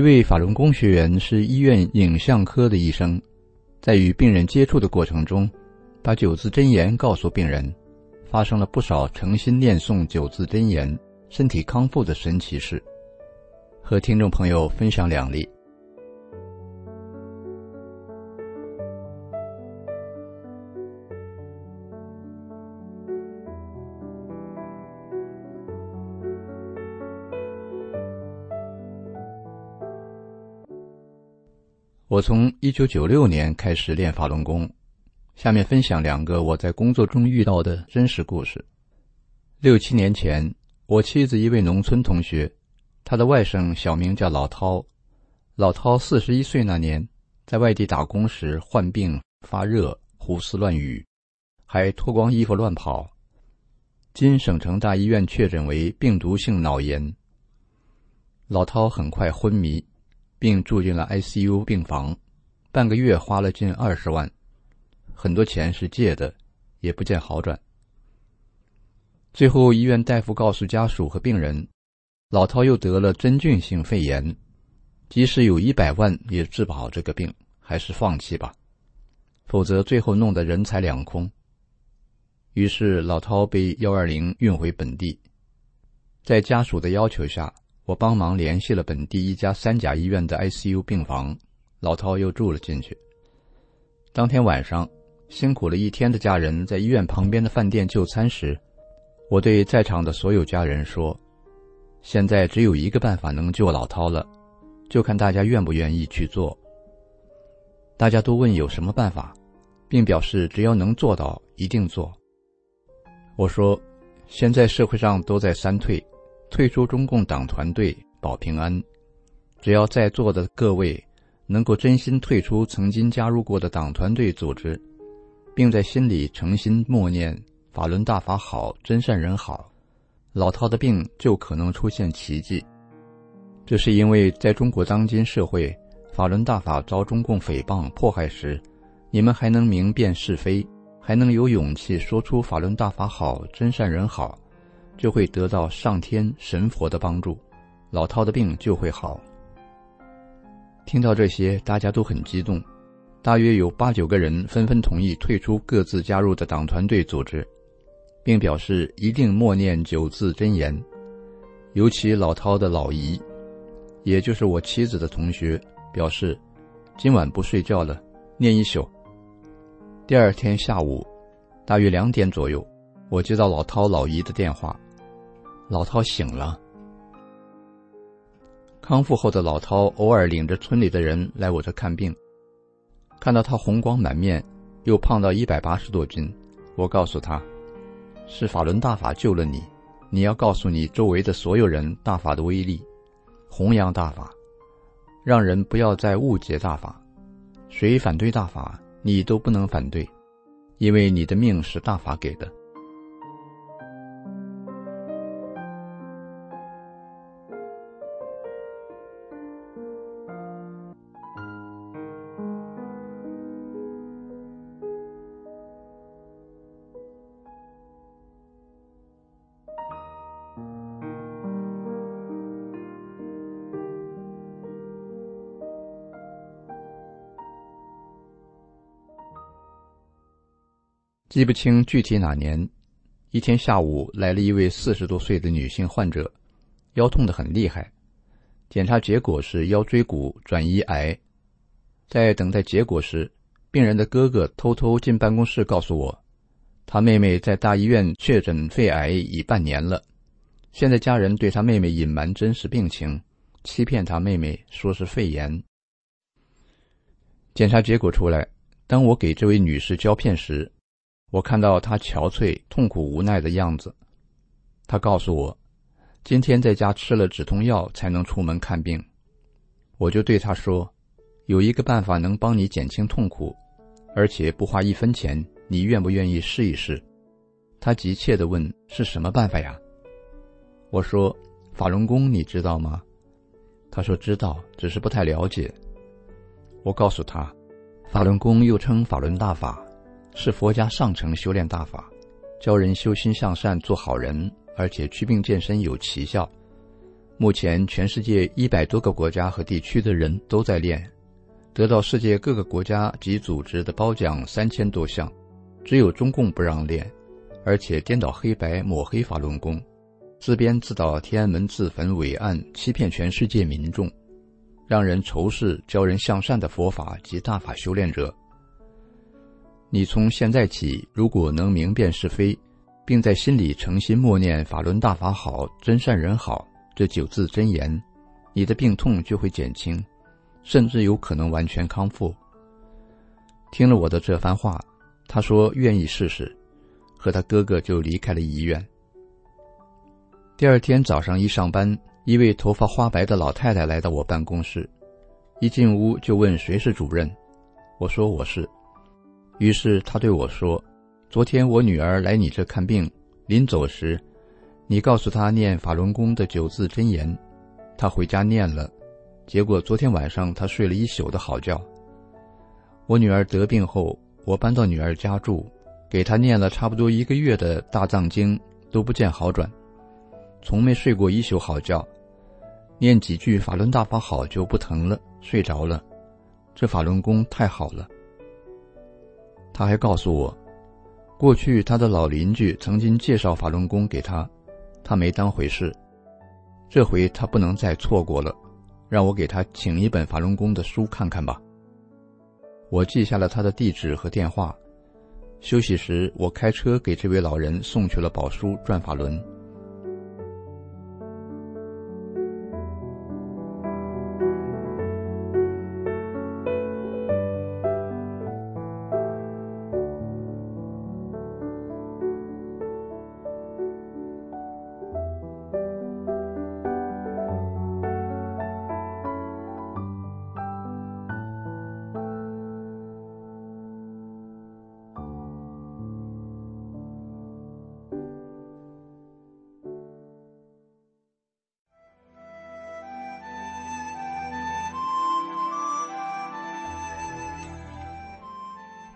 一位法轮功学员是医院影像科的医生，在与病人接触的过程中，把九字真言告诉病人，发生了不少诚心念诵九字真言、身体康复的神奇事，和听众朋友分享两例。我从一九九六年开始练法轮功，下面分享两个我在工作中遇到的真实故事。六七年前，我妻子一位农村同学，他的外甥小名叫老涛。老涛四十一岁那年，在外地打工时患病发热、胡思乱语，还脱光衣服乱跑。经省城大医院确诊为病毒性脑炎。老涛很快昏迷。并住进了 ICU 病房，半个月花了近二十万，很多钱是借的，也不见好转。最后，医院大夫告诉家属和病人，老涛又得了真菌性肺炎，即使有一百万也治不好这个病，还是放弃吧，否则最后弄得人财两空。于是，老涛被幺二零运回本地，在家属的要求下。我帮忙联系了本地一家三甲医院的 ICU 病房，老涛又住了进去。当天晚上，辛苦了一天的家人在医院旁边的饭店就餐时，我对在场的所有家人说：“现在只有一个办法能救老涛了，就看大家愿不愿意去做。”大家都问有什么办法，并表示只要能做到，一定做。我说：“现在社会上都在三退。”退出中共党团队保平安，只要在座的各位能够真心退出曾经加入过的党团队组织，并在心里诚心默念“法轮大法好，真善人好”，老套的病就可能出现奇迹。这是因为在中国当今社会，法轮大法遭中共诽谤迫害时，你们还能明辨是非，还能有勇气说出“法轮大法好，真善人好”。就会得到上天神佛的帮助，老涛的病就会好。听到这些，大家都很激动，大约有八九个人纷纷同意退出各自加入的党团队组织，并表示一定默念九字真言。尤其老涛的老姨，也就是我妻子的同学，表示今晚不睡觉了，念一宿。第二天下午，大约两点左右，我接到老涛老姨的电话。老涛醒了。康复后的老涛偶尔领着村里的人来我这看病，看到他红光满面，又胖到一百八十多斤，我告诉他，是法轮大法救了你，你要告诉你周围的所有人大法的威力，弘扬大法，让人不要再误解大法，谁反对大法，你都不能反对，因为你的命是大法给的。记不清具体哪年，一天下午来了一位四十多岁的女性患者，腰痛得很厉害，检查结果是腰椎骨转移癌。在等待结果时，病人的哥哥偷偷进办公室告诉我，他妹妹在大医院确诊肺癌已半年了，现在家人对他妹妹隐瞒真实病情，欺骗他妹妹说是肺炎。检查结果出来，当我给这位女士胶片时。我看到他憔悴、痛苦、无奈的样子，他告诉我，今天在家吃了止痛药才能出门看病。我就对他说，有一个办法能帮你减轻痛苦，而且不花一分钱，你愿不愿意试一试？他急切地问：“是什么办法呀？”我说：“法轮功，你知道吗？”他说：“知道，只是不太了解。”我告诉他，法轮功又称法轮大法，是佛家上乘修炼大法，教人修心向善，做好人，而且祛病健身有奇效。目前，全世界一百多个国家和地区的人都在练，得到世界各个国家及组织的褒奖三千多项，只有中共不让练，而且颠倒黑白，抹黑法轮功，自编自导天安门自焚伪案，欺骗全世界民众。让人仇视教人向善的佛法及大法修炼者。你从现在起，如果能明辨是非，并在心里诚心默念“法轮大法好，真善人好”这九字真言，你的病痛就会减轻，甚至有可能完全康复。听了我的这番话，他说愿意试试，和他哥哥就离开了医院。第二天早上一上班。一位头发花白的老太太来到我办公室，一进屋就问谁是主任。我说我是。于是他对我说：“昨天我女儿来你这看病，临走时，你告诉她念法轮功的九字真言，她回家念了，结果昨天晚上她睡了一宿的好觉。我女儿得病后，我搬到女儿家住，给她念了差不多一个月的大藏经，都不见好转，从没睡过一宿好觉。”念几句法轮大法好就不疼了，睡着了。这法轮功太好了。他还告诉我，过去他的老邻居曾经介绍法轮功给他，他没当回事。这回他不能再错过了，让我给他请一本法轮功的书看看吧。我记下了他的地址和电话。休息时，我开车给这位老人送去了宝书《转法轮》。